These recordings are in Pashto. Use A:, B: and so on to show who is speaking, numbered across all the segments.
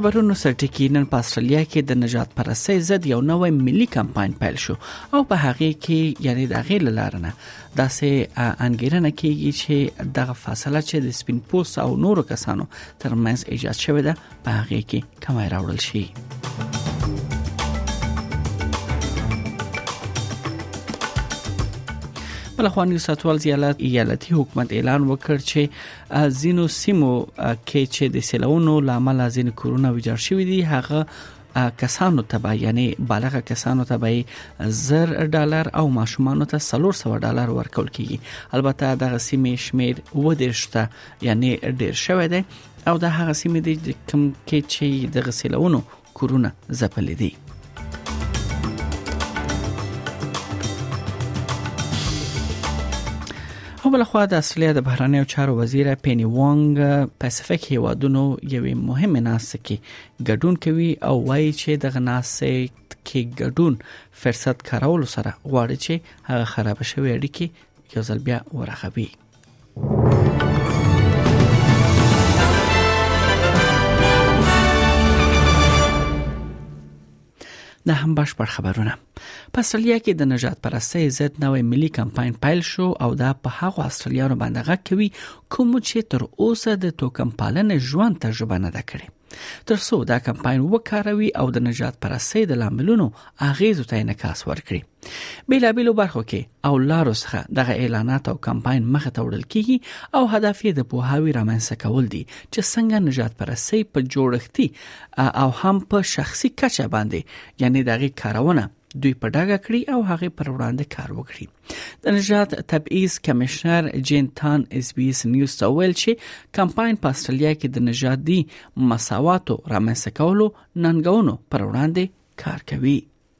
A: خبرونو سرټکی نن په استرالیا کې د نجات پرسۍ ضد یو نوې ملي کمپاین پیل شو او په هغه کې یعنی د غیر لارنه داسې انګیرنه کیږي چې دغه فاصله چې د سپین پوس او نورو کسانو ترمنځ ایجاد شوې ده په هغه کې کمای راوړل شي بل خو نیو ساتوال زیالات ایالتي حکومت اعلان وکړ چې زینو سیمو کې چې د سیلونو لامل ازین کورونا ویجاړ شوې دي هغه کسانو ته به یعنی بالغ کسانو ته به زر ډالر او ماشومان ته 300 ډالر ورکول کیږي البته دغه سیمه شمیر و درشته یعنی ډیر شوه دی او د هغه سیمه دی کوم کې چې د غسیلونو کورونه زپل دي خو بل خو د اصلي د بهرنیو چارو وزیر پینی وانګ پاسفیک هیوادونو یوې مهمه ناسه کې ګډون کوي او وایي چې دغه ناسې کې ګډون فرصت کارولو سره غواړي چې هغه خراب شوی اړیکې یو ځل بیا ورغوي د هم بشپړ خبرونه په استرالیا کې د نجات پرستۍ ضد نوې ملي کمپاین پیل شو او دا په هغو استرالیانو باندې غږ کوي کوم چې تر اوسه د توکم پالنې ژوند تجربه نه ده کړې تر څو دا کمپاین وکاروي او د نجات پرستۍ د لاملونو اغیزو ته انعکاس ورکړي بیلابیلو برخو کې او لارو څخه دغه اعلانات او کمپاین مخه ته وړل کیږي او هدف یې د پوهاوی رامنځته کول دي چې څنګه نجات پرسي په جوړښتي او هم په شخصي کچه باندې یعنی دغه کارونه دوی په ډاګه کړی او هغه پر وړاندې کار وکړي د نجات تبعیض کمشنر جین تان اس بي اس نیوز ته ویل چې کمپاین په استرالیا کې د نجات دی مساواتو رامنځته کولو ننګونو پر وړاندې کار کوي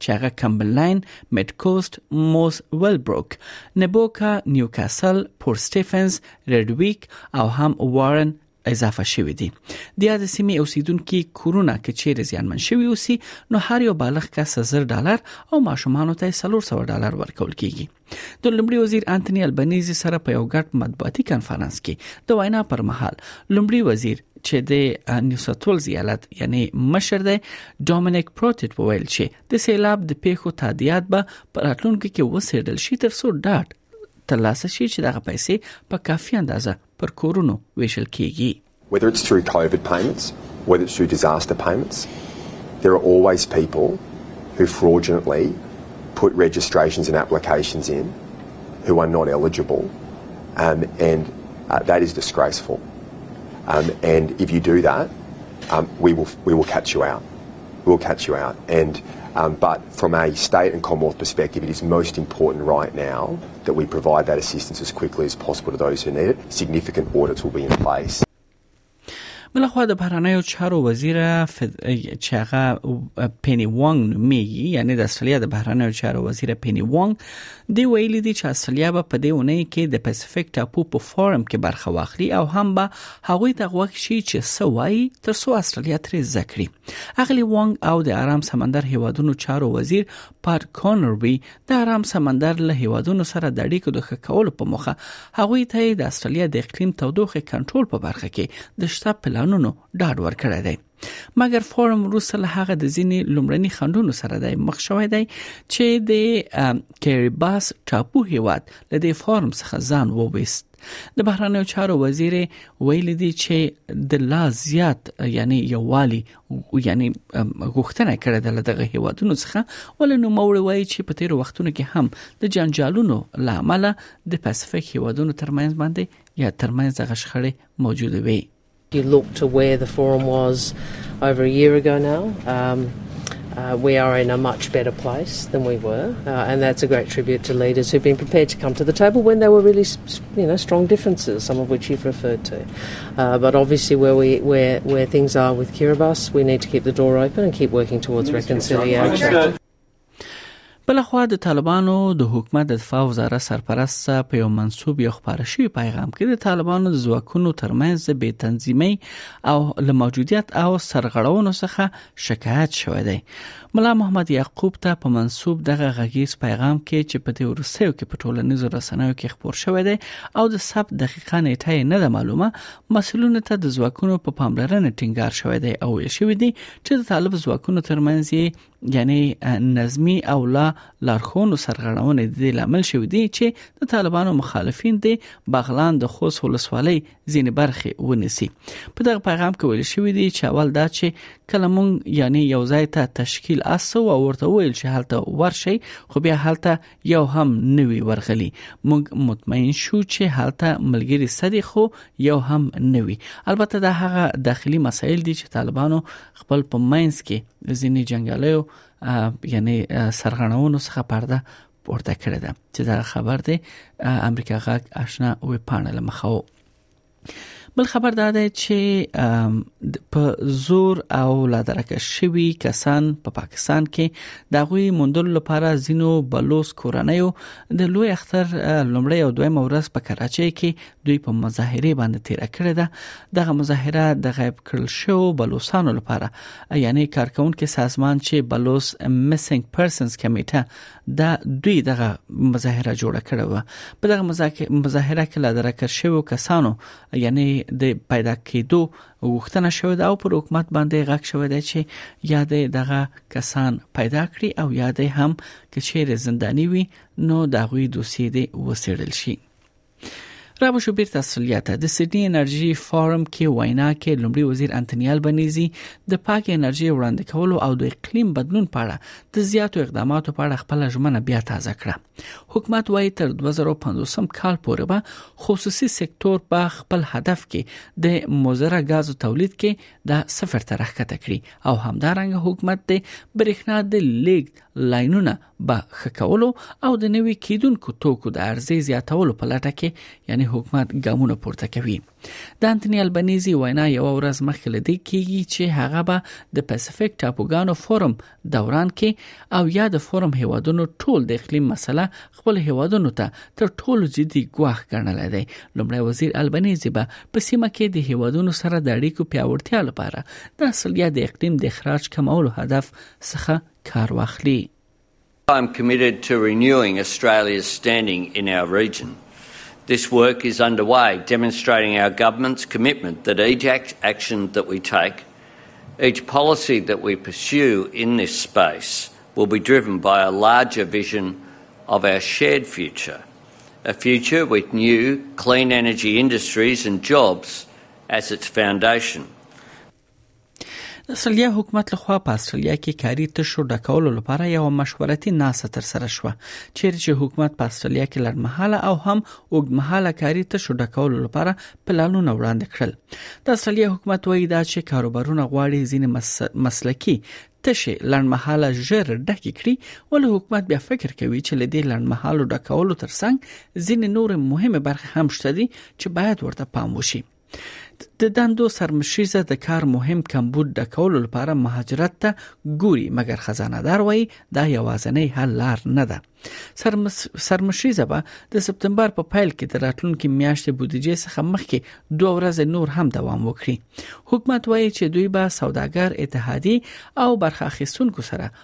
A: چې هغه کمبرلاین، میډکوست، موس ویلبروک، نبوکا، نیوکاسل، پورت سټیفنز، ریډویک او هم وارن اضافه شوې دي د یاد سیمې اوسیدونکو کورونا کې چیرې زیانمن شوی اوسي نو هر یو بالغ کس 1000 ډالر او ماشومان ته 300 ډالر ورکول کیږي د لمړي وزیر انټونی البنيزي سره په یو ګډ مطبوعاتي کانفرنس کې د وینا پر مهال لمړي وزیر چې د نیوساتول زیالت یعنی مشر دی ډومینیک پروتیټ وویل چې د سیلاب د پیښو تادیات به پر اتلونکو کې وسیډل شي تر څو ډاټ ترلاسه شي چې دغه پیسې په کافي اندازه پر کورونو ویشل کیږي
B: Whether it's through COVID payments, whether it's through disaster payments, there are always people who fraudulently put registrations and applications in who are not eligible, um, and uh, that is disgraceful. Um, and if you do that, um, we, will, we will catch you out we will catch you out. And, um, but from a state and Commonwealth perspective, it is most important right now that we provide that assistance as quickly as possible to those who need it. Significant audits will be in place.
A: بلخوا د بهرنیو چارو وزیر چې هغه پینی وانګ نومېږي یعنی د استرالیا د بهرنیو چارو وزیر پینی وانګ دی ویلي دی چې استرالیا به په دې اونۍ کې د پاسفیک ټاپو په فورم کې برخه واخلي او هم به هغوی ته غوښ شي چې سوای تر څو استرالیا ترې ذکرې اغلی وانګ او د آرام سمندر هیوادونو چارو وزیر پات کونروي د آرام سمندر له هیوادونو سره د اړیکو د ښه کولو په موخه هغوی ته د استرالیا د اقلیم تودوخې کنټرول په برخه کې د شته پلانونو ډاډ ورکړی دی مګر فورم روس له هغه د ځینی لومړني خندونو سره د مخ شوې دی چې د کریباس ټاپو هیواد له دې فورم څخه ځان وويست د بهرانیو چارو وزیر ویل دي چې د لا زیات یعنی یووالي یعنی غوښتنه کړې ده دغه هیوادونو څخه ولنو مور وایي چې په تیر وختونو کې هم د جنجالونو لامل د پاسفیک هیوادونو ترمنځ باندې یا ترمنځ غشخړې موجوده وي
C: You look to where the forum was over a year ago now. Um, uh, we are in a much better place than we were, uh, and that's a great tribute to leaders who've been prepared to come to the table when there were really, you know, strong differences, some of which you've referred to. Uh, but obviously, where we where where things are with Kiribati, we need to keep the door open and keep working towards reconciliation.
A: بلخوا د طالبانو د حکومت د دفاع وزارت سرپرست په یو منسوب یو خبره شوی پیغام کې د طالبانو د ځواکونو ترمنځ د بې تنظیمي او له موجودیت او سرغړونو څخه شکایت شوی دی ملا محمد یعقوب ته په منسوب دغه غږیز پیغام کې چې په دې ورسېو کې په ټولنیزو رسنیو کې خبر شوی دی او د سب دقیقه نیټه نه ده معلومه مسولونو ته د ځواکونو په پاملرنه ټینګار شوی دی او ویل شوی دی چې د طالب ځواکونو ترمنځ یعنی نظمی او لا لارښونو سرغړونه د دې لامل شوې دي چې د طالبانو مخالفین د بغلان د خوست ولسوالۍ ځینې برخې ونیسي په دغه پیغام کې ویل شوې دي چې اول دا چې کله مونږ یعنی یو ځای ته تشکیل اسو او ورته ویل چې هلته ورشي خو بیا هلته یو هم نوی ورغلی موږ مطمئن شو چې هلته ملګری سدي خو یو هم نوی البته دا هغه داخلي مسایل دي چې طالبانو خپل په مینس کې ځینې جنگالیو یعنی سرغړونو څخه پرده پورته کړې ده چې دا خبر دی امریکا غاک آشنا وې پانل مخاو بل خبر دا دی چې په زور او لادرکه شوی کسان په پا پاکستان کې د غوي موندلو لپاره زینو بلوس کورنۍ د لوی اختر لومړی او دویم ورځ په کراچۍ کې دوی په مظاهره باندې تیر کړی ده دغه مظاهره د غیب کړل شو بلوسانو لپاره یعنی کارکونکو سازمان چې بلوس میسنګ پرسنز کمیټه دا دوی دغه مظاهره جوړه کړې و په دغه مظاهره کې لا درکر شوی کسانو یعنی د پیدا کېدو غوښتنه شوې ده او پر حکومت باندې غږ شوی دی چې یا د دغه کسان پیدا کړي او یا د هم کچېره زنداني وي نو دا غوي دوسیې دی وسیړل شي را به شو بیرته استرالیا ته د سیدنی انرژي فارم کې وینا کې لومړي وزیر انټونی البنيزي د پاک انرژي وړاندې کولو او د اقلیم بدلون په اړه د زیاتو اقداماتو په اړه خپل ژمنه بیا تازه کړه حکومت وایي تر 2050 کال پورې به خصوصي سکتور په خپل هدف کې د مزره غاز تولید کې د صفر تر راکته کړي او همدارنګه حکومت د برېښنا د لیګ لاینونه به ښه کولو او د نوي کیدونکو توکو د ارزې زیاتولو په لټه کې یعنی حکومت ګامونه پورته کوي د انټونی البنيزي وینا یو ورځ مخکې لدی کیږي چې هغه به د پاسفیک ټاپوګانو فورم دوران کې او یا د فورم هیوادونو ټول د اقلیم مسله خپل هیوادونو ته تر ټولو جدي ګواښ ګڼل دی لومړی وزیر البنيزي به په سیمه کې د هیوادونو سره د اړیکو پیاوړتیا لپاره د اصلیا د اقلیم د اخراج کمولو هدف څخه کار واخلي
D: I'm committed to renewing Australia's standing in our region. This work is underway, demonstrating our government's commitment that each action that we take, each policy that we pursue in this space, will be driven by a larger vision of our shared future, a future with new, clean energy industries and jobs as its foundation.
A: د استرالیا حکومت لخوا په استرالیا کې کاري تشو ډکولو لپاره یو مشورتي ناسه تر سره شو چیرې چې حکومت په استرالیا کې لړمحاله او هم اوګمحاله کاري تشو ډکولو لپاره پلانونه وړاندې کړل د استرالیا حکومت وایي دا چې کاروبارونه غواړي ځینې مسلکي تشه لړمحاله ژر ډکې کړي ول حکومت بیا فکر کوي چې لدې لړمحاله ډکولو ترڅنګ ځینې نور مهمه برخه هم شته دي چې باید ورته پام وشي د دندو سرمشریزه د کار مهم کمبود د کولو لپاره مهاجرت ته ګوري مګر خزانه دار وایي دا یوازنۍ حل لار نه ده سرمشریزه به د سپتمبر په پیل کې د راتلونکو میاشتې بودیجې څخه مخکې دوه ورځې نور هم دوام وکړي حکومت وایي چې دوی به سوداګر اتحادیه او برخه اخیستونکو سره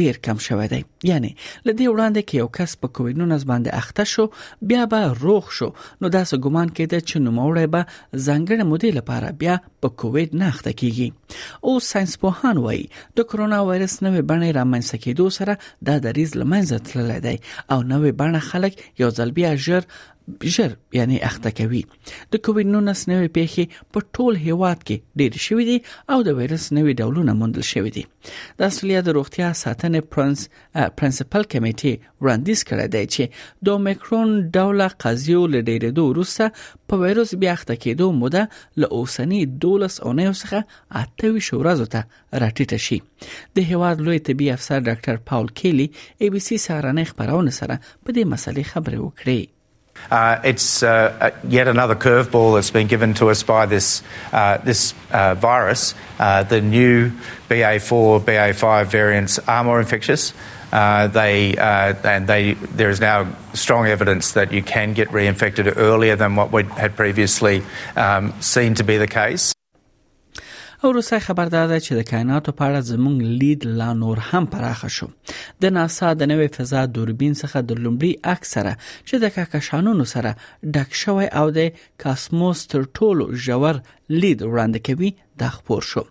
A: ډیر کم شوی دی یعنی لدی وړاندې کې یو کس په کوینونز باندې اخته شو بیا به روغ شو نو دا څه ګومان کېده چې نوموړی به ځنګړې مودې لپاره بیا په کووید نه اخته کیږي او ساينس پوهان وایي د کرونا وایرس نوې بڼه رامنځته کېدو سره دا دریز لمنځه تللی دی او نوې بڼه خلک یو ځل بیا ژر ژر یعنی اخته کوي د کووډ 19 نوې پیښې په ټول هیواد کې ډېر شوې دي او د وایرس نوې ډولونه موندل شوې دي د استرالیا د روغتیا ساتنې پرنس پرنسپل کمیټې وړاندیز کړی دی چې د اومیکرون ډول قضیو له ډېرېدو وروسته په وایرس بیا ښکته کېدو موده له اوسنۍ 12 اونیو څخه 28 ورځو ته راټیټه شي د هیواد لوی طبي افسر ډاکټر پاول کیلی ای بي سي سهارنۍ خبرونه سره په دې مسلې خبرې وکړې
E: Uh, it's uh, uh, yet another curveball that's been given to us by this, uh, this uh, virus. Uh, the new BA4, BA5 variants are more infectious. they and they, there is now strong evidence that you can get reinfected earlier than what we had previously um, seen to be the case.
A: او روسي خبر دا ده چې د کائناتو په اړه زموږ لید لا نور هم پراخ شو د ناسا د نوې فضا دوربین څخه د لومړي عکس سره چې د کاکشانونو سره ډک شوی او د کاسموس تر ټولو ژور لید وړاندې کوي دا خبر شو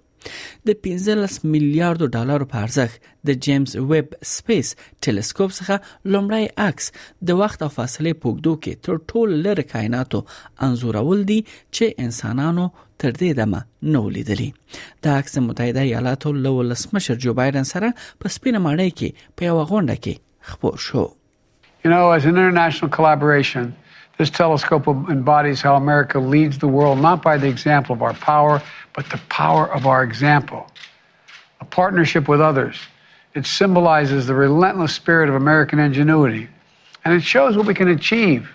A: د 15 میلیارډ ډالر په ارزښت د جیمز ویب سپیس ټلسکوپ څخه لومړی عکس د وخت او فاصله پوګدو کې تر ټول لرې کائناتو انزورول دي چې انسانانو تر دې دمه نه ولیدلی دا عکس د متحده ایالاتو له ولسمشر جو بایدن سره په سپینه ماڼۍ کې په یو غونډه کې خبر شو
F: You know, as an international collaboration, this telescope embodies how America leads the world not by the example of our power, but the power of our example. A partnership with others. It symbolizes the relentless spirit of American ingenuity, and it shows what we can achieve,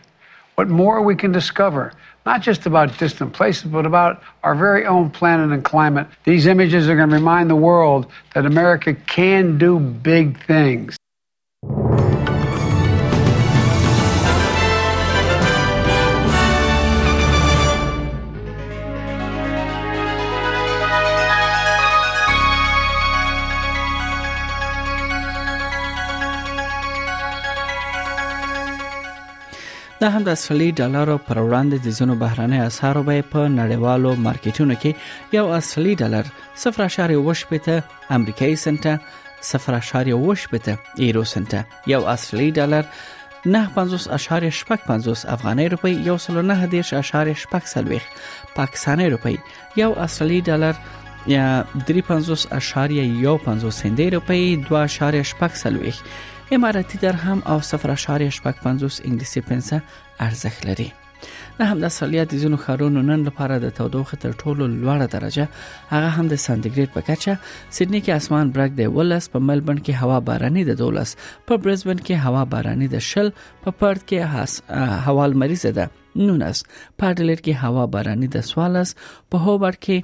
F: what more we can discover, not just about distant places, but about our very own planet and climate. These images are going to remind the world that America can do big things.
A: دا هم د اصلي ډالرو پر وړاندې د ځینو بهرانه اسعارو به په نړیوالو مارکیټونو کې یو اصلي ډالر 0.8 امریکایي سنټه 0.8 یورو سنټه یو استرالی ډالر 950.55 افغاني روپی یو سل نه دیش اشاریه شپږ سلويخ پاکستاني روپی یو استرالی ډالر 350.15 هندۍ روپی 2.8 سلويخ اماراتي درهم او 0.850 انګلیسي پنسه ارزښت لري د همدا سالیات د ځینو خارونو نن لپاره د تودوخه تر ټولو لوړه درجه هغه هم د سانتیګریډ په کچه سیدنی کې اسمان برګ دی ولس په ملبن کې هوا باراني د دولس په برزبن کې هوا باراني د شل په پرت کې هوا لمریزه ده 19 په اډلېټ کې هوا باراني د 14 په هوبر کې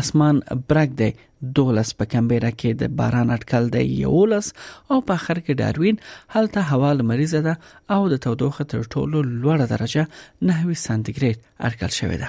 A: اسمان برګ دی دولس په کمبيره کې د باران اټکل دی یولس او په اخر کې داروین هلته هوا لمریزه ده او د تودوخه تر ټولو لوړه درجه 9 سانتیګریډ اټکل شوې ده